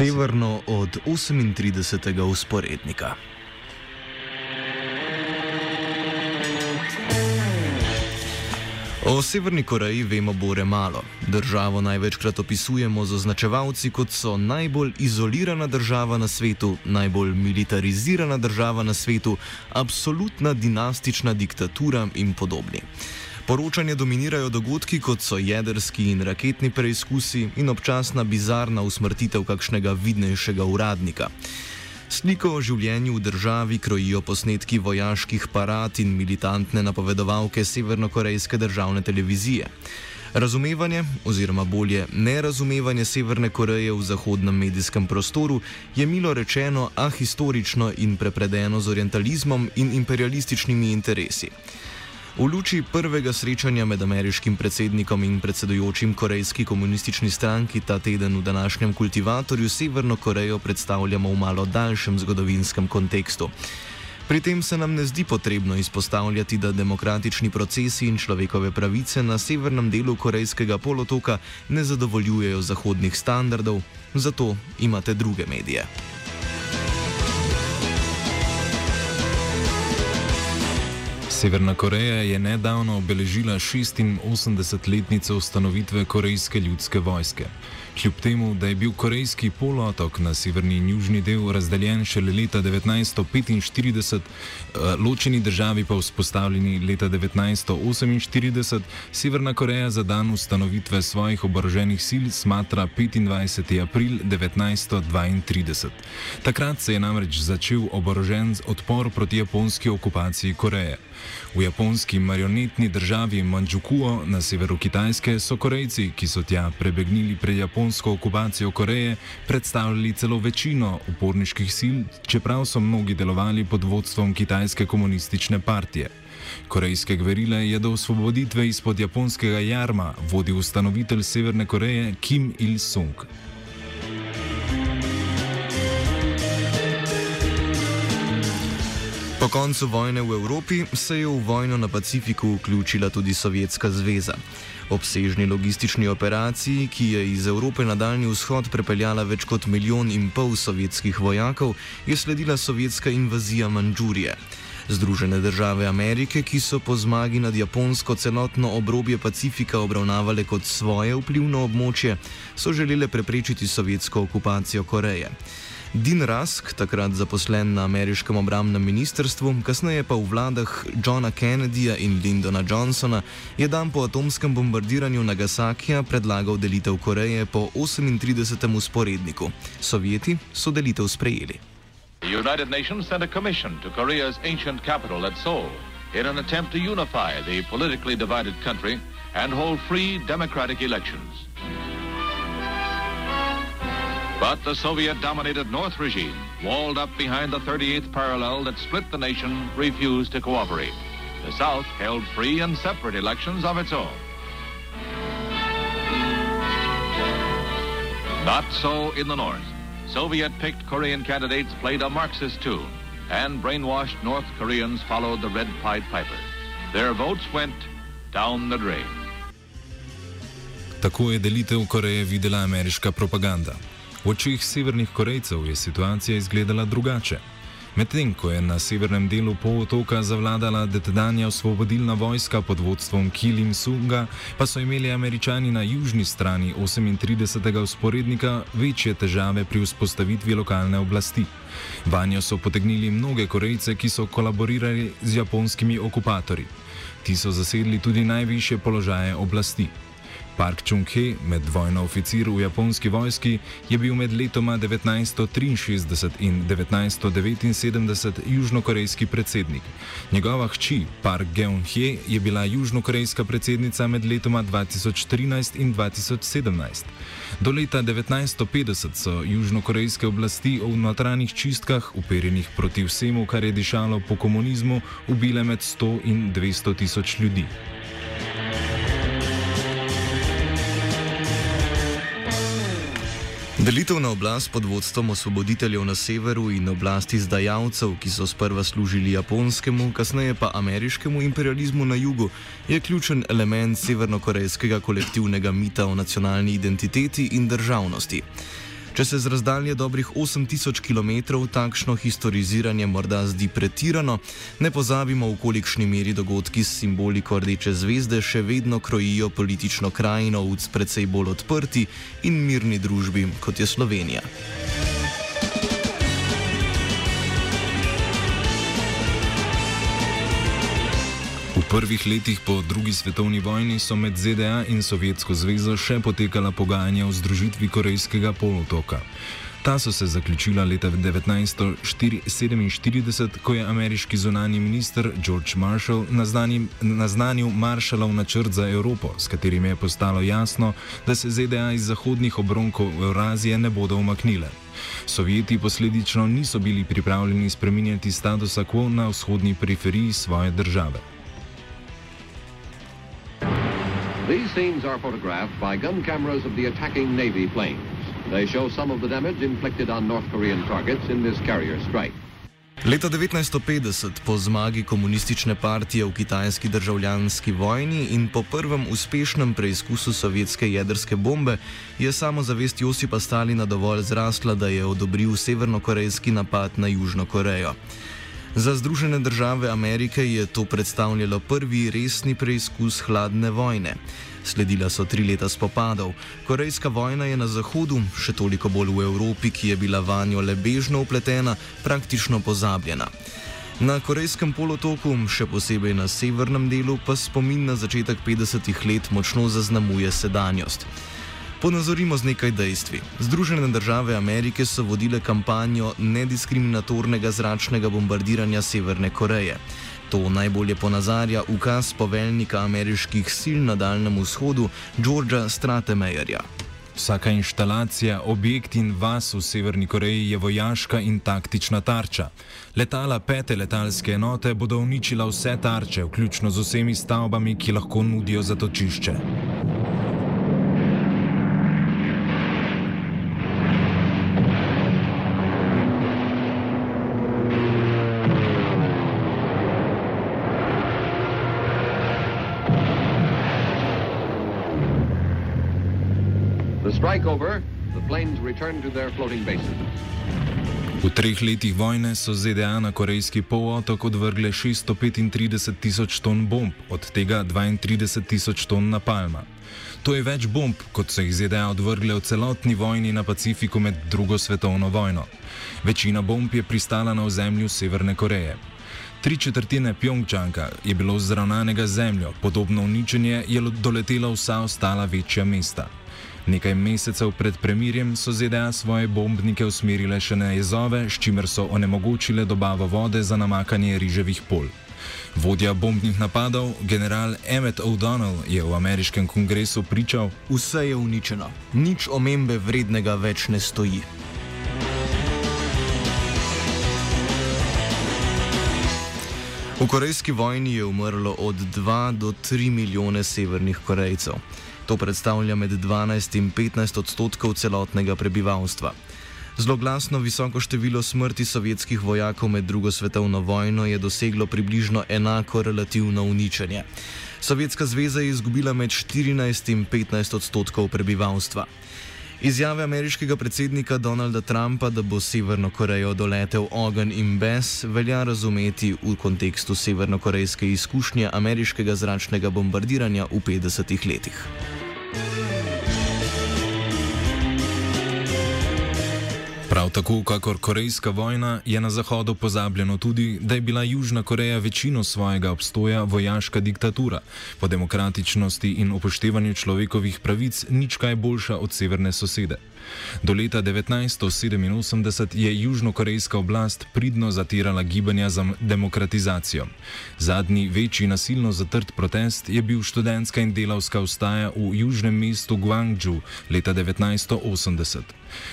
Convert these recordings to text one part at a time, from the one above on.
Severno od 38. usporednika. O Severni Koreji vemo bore malo. Državo največkrat opisujemo z označevalci, kot so najbolj izolirana država na svetu, najbolj militarizirana država na svetu, absolutna dinastična diktatura in podobni. Poročanje dominirajo dogodki, kot so jedrski in raketni preizkusi in občasna bizarna usmrtitev kakšnega vidnejšega uradnika. Sliko o življenju v državi krojijo posnetki vojaških parad in militantne napovedovalke severnokorejske državne televizije. Razumevanje, oziroma bolje nerazumevanje Severne Koreje v zahodnem medijskem prostoru je milo rečeno ahistorično in prepredeno z orientalizmom in imperialističnimi interesi. V luči prvega srečanja med ameriškim predsednikom in predsedujočim korejski komunistični stranki ta teden v današnjem kultivatorju Severno Korejo predstavljamo v malo daljšem zgodovinskem kontekstu. Pri tem se nam ne zdi potrebno izpostavljati, da demokratični procesi in človekove pravice na severnem delu korejskega polotoka ne zadovoljujejo zahodnih standardov, zato imate druge medije. Severna Koreja je nedavno obeležila 86-letnico ustanovitve Korejske ljudske vojske. Kljub temu, da je bil korejski polotok na severni in južni del razdeljen šele leta 1945, eh, ločeni državi pa vzpostavljeni leta 1948, Severna Koreja za dan ustanovitve svojih oboroženih sil smatra 25. april 1932. Takrat se je namreč začel oborožen odpor proti japonski okupaciji Koreje. V japonski marionetni državi Manchukuo na severu Kitajske so Korejci, ki so tja prebegnili pred japonsko okupacijo Koreje, predstavljali celo večino uporniških sil, čeprav so mnogi delovali pod vodstvom kitajske komunistične partije. Korejske gverile je do osvoboditve izpod japonskega jarma vodil ustanovitelj Severne Koreje Kim Il-sung. Po koncu vojne v Evropi se je v vojno na Pacifiku vključila tudi Sovjetska zveza. Obsežni logistični operaciji, ki je iz Evrope na daljni vzhod prepeljala več kot milijon in pol sovjetskih vojakov, je sledila sovjetska invazija Mandžurije. Združene države Amerike, ki so po zmagi nad Japonsko celotno obrobje Pacifika obravnavale kot svoje vplivno območje, so želele preprečiti sovjetsko okupacijo Koreje. Dean Rusk, takrat zaposlen na ameriškem obramnem ministrstvu, kasneje pa v vladah Johna Kennedyja in Lyndona Johnsona, je dan po atomskem bombardiranju Nagasakija predlagal delitev Koreje po 38. usporedniku. Sovjeti so delitev sprejeli. The United Nations sent a commission to Korea's ancient capital at Seoul in an attempt to unify the politically divided country and hold free democratic elections. But the Soviet dominated North regime, walled up behind the 38th parallel that split the nation, refused to cooperate. The South held free and separate elections of its own. Not so in the North. Soviet picked Korean candidates played a Marxist tune, and brainwashed North Koreans followed the Red Pied Piper. Their votes went down the drain. Tako je delitev Koreje videla ameriška propaganda. V očih severnih Korejcev je situacija izgledala drugače. Medtem ko je na severnem delu polotoka zavladala detedanja osvobodilna vojska pod vodstvom Kilim Sunga, pa so imeli američani na južni strani 38. usporednika večje težave pri vzpostavitvi lokalne oblasti. Vanjo so potegnili mnoge Korejce, ki so kolaborirali z japonskimi okupatorji. Ti so zasedli tudi najviše položaje oblasti. Park Chung-hee, medvojna oficir v japonski vojski, je bil med letoma 1963 in 1979 južnokorejski predsednik. Njegova hči Park Geun-hee je bila južnokorejska predsednica med letoma 2013 in 2017. Do leta 1950 so južnokorejske oblasti v notranjih čistkah, uperjenih proti vsemu, kar je dišalo po komunizmu, ubile med 100 in 200 tisoč ljudi. Delitev na oblast pod vodstvom osvoboditeljev na severu in oblasti zdajalcev, ki so sprva služili japonskemu, kasneje pa ameriškemu imperializmu na jugu, je ključen element severnokorejskega kolektivnega mita o nacionalni identiteti in državnosti. Če se z razdalje dobrih 8000 km takšno historiziranje morda zdi pretirano, ne pozabimo, v kolikšni meri dogodki s simboliko Rdeče zvezde še vedno krojijo politično krajino v precej bolj odprti in mirni družbi, kot je Slovenija. V prvih letih po drugi svetovni vojni so med ZDA in Sovjetsko zvezo še potekala pogajanja o združitvi Korejskega polotoka. Ta so se zaključila leta 1947, ko je ameriški zunani minister George Marshall naznanil Marshallov načrt za Evropo, s katerim je postalo jasno, da se ZDA iz zahodnih obronkov Eurazije ne bodo umaknile. Sovjeti posledično niso bili pripravljeni spreminjati statusa quo na vzhodni periferiji svoje države. These scenes are photographed by gun cameras of the attacking Navy planes. They show some of the damage inflicted on North Korean targets in this carrier strike. Leta 1950, po zmagi komunistične partije v kitajski državljanski vojni in po prvem uspešnem preizkusu sovjetske jedrske bombe, je samozavest Josipa Stalina dovolj zrasla, da je odobril severnokorejski napad na Južno Korejo. Za Združene države Amerike je to predstavljalo prvi resni preizkus hladne vojne. Sledila so tri leta spopadov. Korejska vojna je na Zahodu, še toliko bolj v Evropi, ki je bila vanjo le bežno upletena, praktično pozabljena. Na Korejskem polotoku, še posebej na severnem delu, pa spomin na začetek 50-ih let močno zaznamuje sedanjost. Ponazorimo z nekaj dejstvi. Združene države Amerike so vodile kampanjo nediskriminatornega zračnega bombardiranja Severne Koreje. To najbolje ponazarja ukaz poveljnika ameriških sil na Daljnem vzhodu, Georgea Stratemejerja. Vsaka inštalacija, objekt in vas v Severni Koreji je vojaška in taktična tarča. Letala pete letalske enote bodo uničila vse tarče, vključno z vsemi stavbami, ki lahko nudijo zatočišče. Strike over, the planes returned to their floating bases. V treh letih vojne so ZDA na korejski polotok odvrgle 635 tisoč ton bomb, od tega 32 tisoč ton napalma. To je več bomb, kot so jih ZDA odvrgle v celotni vojni na Pacifiku med drugo svetovno vojno. Večina bomb je pristala na ozemlju Severne Koreje. Tri četrtine Pjongčanga je bilo zravnanega zemljo, podobno uničenje je doletelo vsa ostala večja mesta. Nekaj mesecev pred premirjem so ZDA svoje bombnike usmerile še na jezove, s čimer so onemogočile dobavo vode za namakanje riževih pol. Vodja bombnih napadov, general Emmett O'Donnell, je v ameriškem kongresu pričal: Vse je uničeno, nič omembe vrednega več ne stoji. V korejski vojni je umrlo od 2 do 3 milijone severnih Korejcev. To predstavlja med 12 in 15 odstotkov celotnega prebivalstva. Zloglasno visoko število smrti sovjetskih vojakov med drugo svetovno vojno je doseglo približno enako relativno uničenje. Sovjetska zveza je izgubila med 14 in 15 odstotkov prebivalstva. Izjave ameriškega predsednika Donalda Trumpa, da bo Severno Korejo doletel ogen in bes, velja razumeti v kontekstu severnokorejske izkušnje ameriškega zračnega bombardiranja v 50-ih letih. Prav tako, kakor Korejska vojna, je na Zahodu pozabljeno tudi, da je bila Južna Koreja večino svojega obstoja vojaška diktatura, po demokratičnosti in upoštevanju človekovih pravic nič kaj boljša od severne sosede. Do leta 1987 je južnokorejska oblast pridno zatirala gibanja za demokratizacijo. Zadnji večji nasilno zatrt protest je bil študentska in delavska vstaja v južnem mestu Gwangju leta 1980.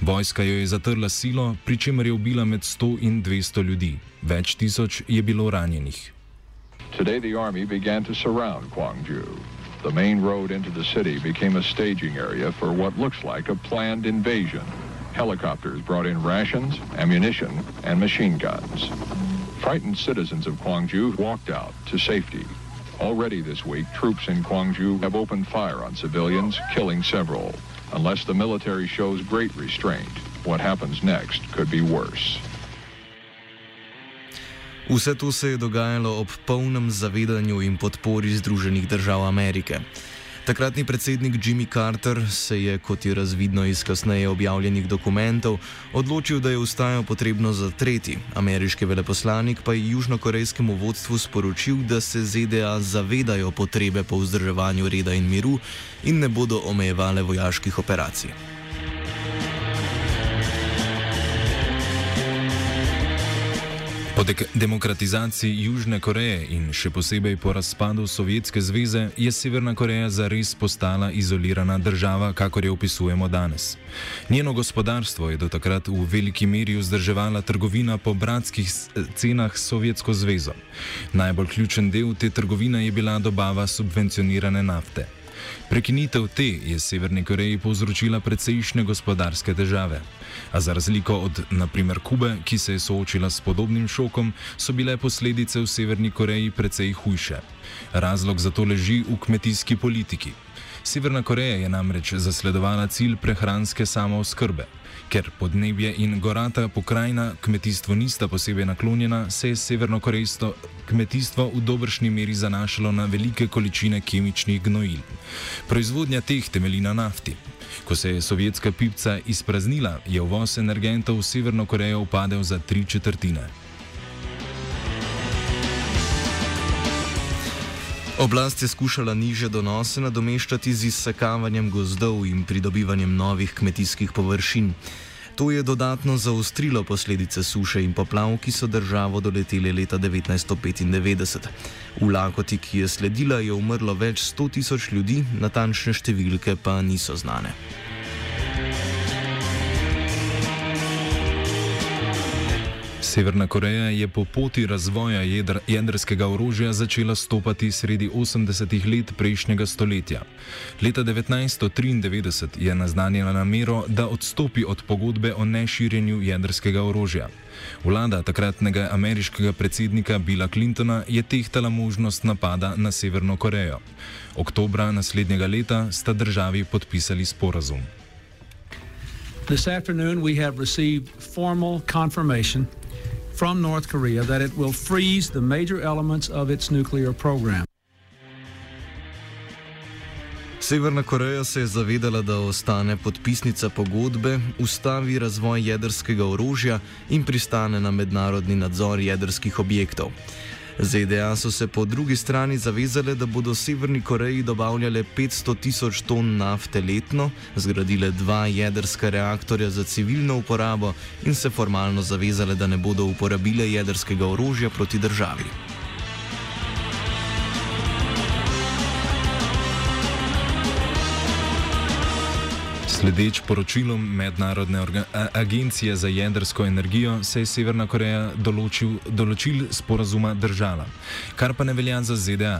Vojska jo je zatrla silo, pri čemer je ubila med 100 in 200 ljudi. Več tisoč je bilo ranjenih. Today the army began to surround Gwangju. The main road into the city became a staging area for what looks like a planned invasion. Helicopters brought in rations, ammunition, and machine guns. Frightened citizens of Gwangju walked out to safety. Already this week, troops in Gwangju have opened fire on civilians, killing several. Unless the military shows great restraint, what happens next could be worse. Vse to se je dogajalo ob polnem zavedanju in podpori Združenih držav Amerike. Takratni predsednik Jimmy Carter se je, kot je razvidno iz kasneje objavljenih dokumentov, odločil, da je ustajo potrebno zatreti. Ameriški veleposlanik pa je južnokorejskemu vodstvu sporočil, da se ZDA zavedajo potrebe po vzdrževanju reda in miru in ne bodo omejevale vojaških operacij. Po demokratizaciji Južne Koreje in še posebej po razpadu Sovjetske zveze je Severna Koreja zares postala izolirana država, kakor jo opisujemo danes. Njeno gospodarstvo je do takrat v veliki meri vzdrževala trgovina po bratskih cenah s Sovjetsko zvezo. Najbolj ključen del te trgovine je bila dobava subvencionirane nafte. Prekinitev te je Severni Koreji povzročila precejšnje gospodarske težave. A za razliko od, naprimer, Kube, ki se je soočila s podobnim šokom, so bile posledice v Severni Koreji precej hujše. Razlog za to leži v kmetijski politiki. Severna Koreja je namreč zasledovala cilj prehranske samooskrbe. Ker podnebje in gorata pokrajina kmetijstvu nista posebej naklonjena, se je severnokorejsko kmetijstvo v dobršni meri zanašalo na velike količine kemičnih gnojil. Proizvodnja teh temelji na nafti. Ko se je sovjetska pipca izpraznila, je uvoz energentov v Severno Korejo upadel za tri četrtine. Oblast je skušala niže donose nadomeščati z izsekavanjem gozdov in pridobivanjem novih kmetijskih površin. To je dodatno zaostrilo posledice suše in poplav, ki so državo doleteli leta 1995. V lakoti, ki je sledila, je umrlo več sto tisoč ljudi, natančne številke pa niso znane. Severna Koreja je po poti razvoja jedr, jedrskega orožja začela stopati sredi 80-ih let prejšnjega stoletja. Leta 1993 je naznanjena namero, da odstopi od pogodbe o neširjenju jedrskega orožja. Vlada takratnega ameriškega predsednika Billa Clintona je tehtala možnost napada na Severno Korejo. Oktobra naslednjega leta sta državi podpisali sporazum. This afternoon, we have received formal confirmation from North Korea that it will freeze the major elements of its nuclear program. Severna Koreja se je zavedala, da ostane podpisnica pogodbe, ustavi razvoj jedrskega orožja in pristane na mednarodni nadzor jedrskih objektov. ZDA so se po drugi strani zavezale, da bodo Severni Koreji dobavljale 500 tisoč ton nafte letno, zgradile dva jedrska reaktorja za civilno uporabo in se formalno zavezale, da ne bodo uporabile jedrskega orožja proti državi. Sledeč poročilom Mednarodne agencije za jedrsko energijo se je Severna Koreja določil, določil sporazuma držala, kar pa ne velja za ZDA.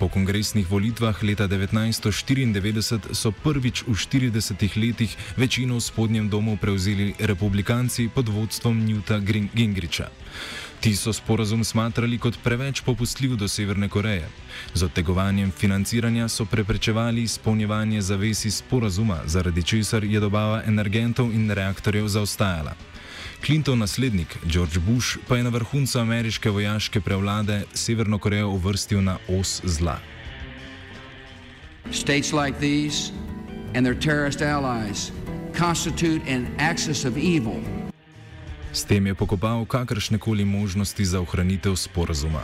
Po kongresnih volitvah leta 1994 so prvič v 40 letih večino v spodnjem domu prevzeli republikanci pod vodstvom Newta Gingricha. Ti so sporazum smatrali kot preveč popustljiv do Severne Koreje. Z odtegovanjem financiranja so preprečevali izpolnjevanje zavez iz sporazuma, zaradi česar je dobava energentov in reaktorjev zaostajala. Clintov naslednik George Bush pa je na vrhuncu ameriške vojaške prevlade Severno Korejo uvrstil na os zla. States like these and their terrorist allies constitute an axis of evil. S tem je pokopal kakršne koli možnosti za ohranitev sporazuma.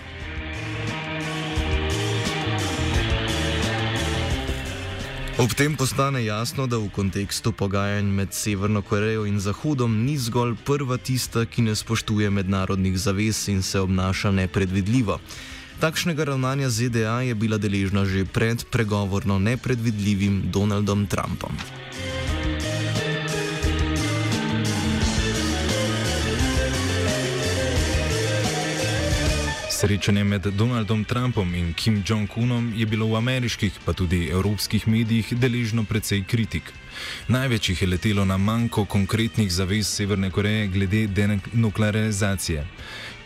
Ob tem postane jasno, da v kontekstu pogajanj med Severno Korejo in Zahodom ni zgolj prva tista, ki ne spoštuje mednarodnih zavez in se obnaša nepredvidljivo. Takšnega ravnanja ZDA je bila deležna že pred pregovorno nepredvidljivim Donaldom Trumpom. Srečanje med Donaldom Trumpom in Kim Jong-unom je bilo v ameriških, pa tudi evropskih medijih deležno precej kritik. Največ jih je letelo na manjko konkretnih zavez Severne Koreje glede denuklearizacije.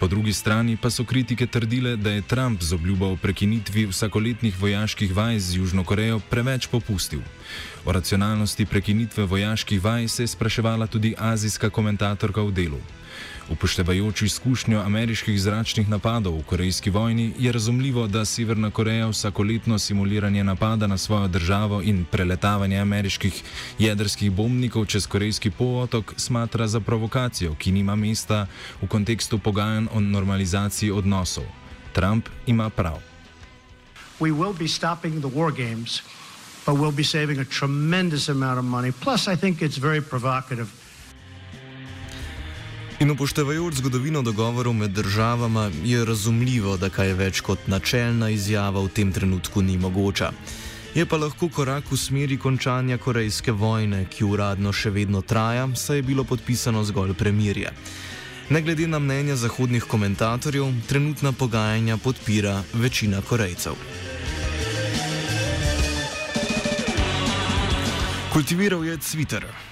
Po drugi strani pa so kritike trdile, da je Trump z obljubo o prekinitvi vsakoletnih vojaških vaj z Južno Korejo preveč popustil. O racionalnosti prekinitve vojaških vaj se je spraševala tudi azijska komentatorka v delu. Upoštevajoč izkušnjo ameriških zračnih napadov v Korejski vojni, je razumljivo, da Severna Koreja vsakoletno simuliranje napada na svojo državo in preletavanje ameriških jedrskih bombnikov čez Korejski polotok smatra za provokacijo, ki nima mesta v kontekstu pogajanj o normalizaciji odnosov. Trump ima prav. We will be stopping the war games, but we'll be saving a tremendous amount of money. Plus, I think it's very provocative. In upoštevajoč zgodovino dogovorov med državama, je razumljivo, da kaj več kot načelna izjava v tem trenutku ni mogoča. Je pa lahko korak v smeri končanja Korejske vojne, ki uradno še vedno traja, saj je bilo podpisano zgolj premirje. Ne glede na mnenja zahodnih komentatorjev, trenutna pogajanja podpira večina Korejcev. Kultiviral je Twitter.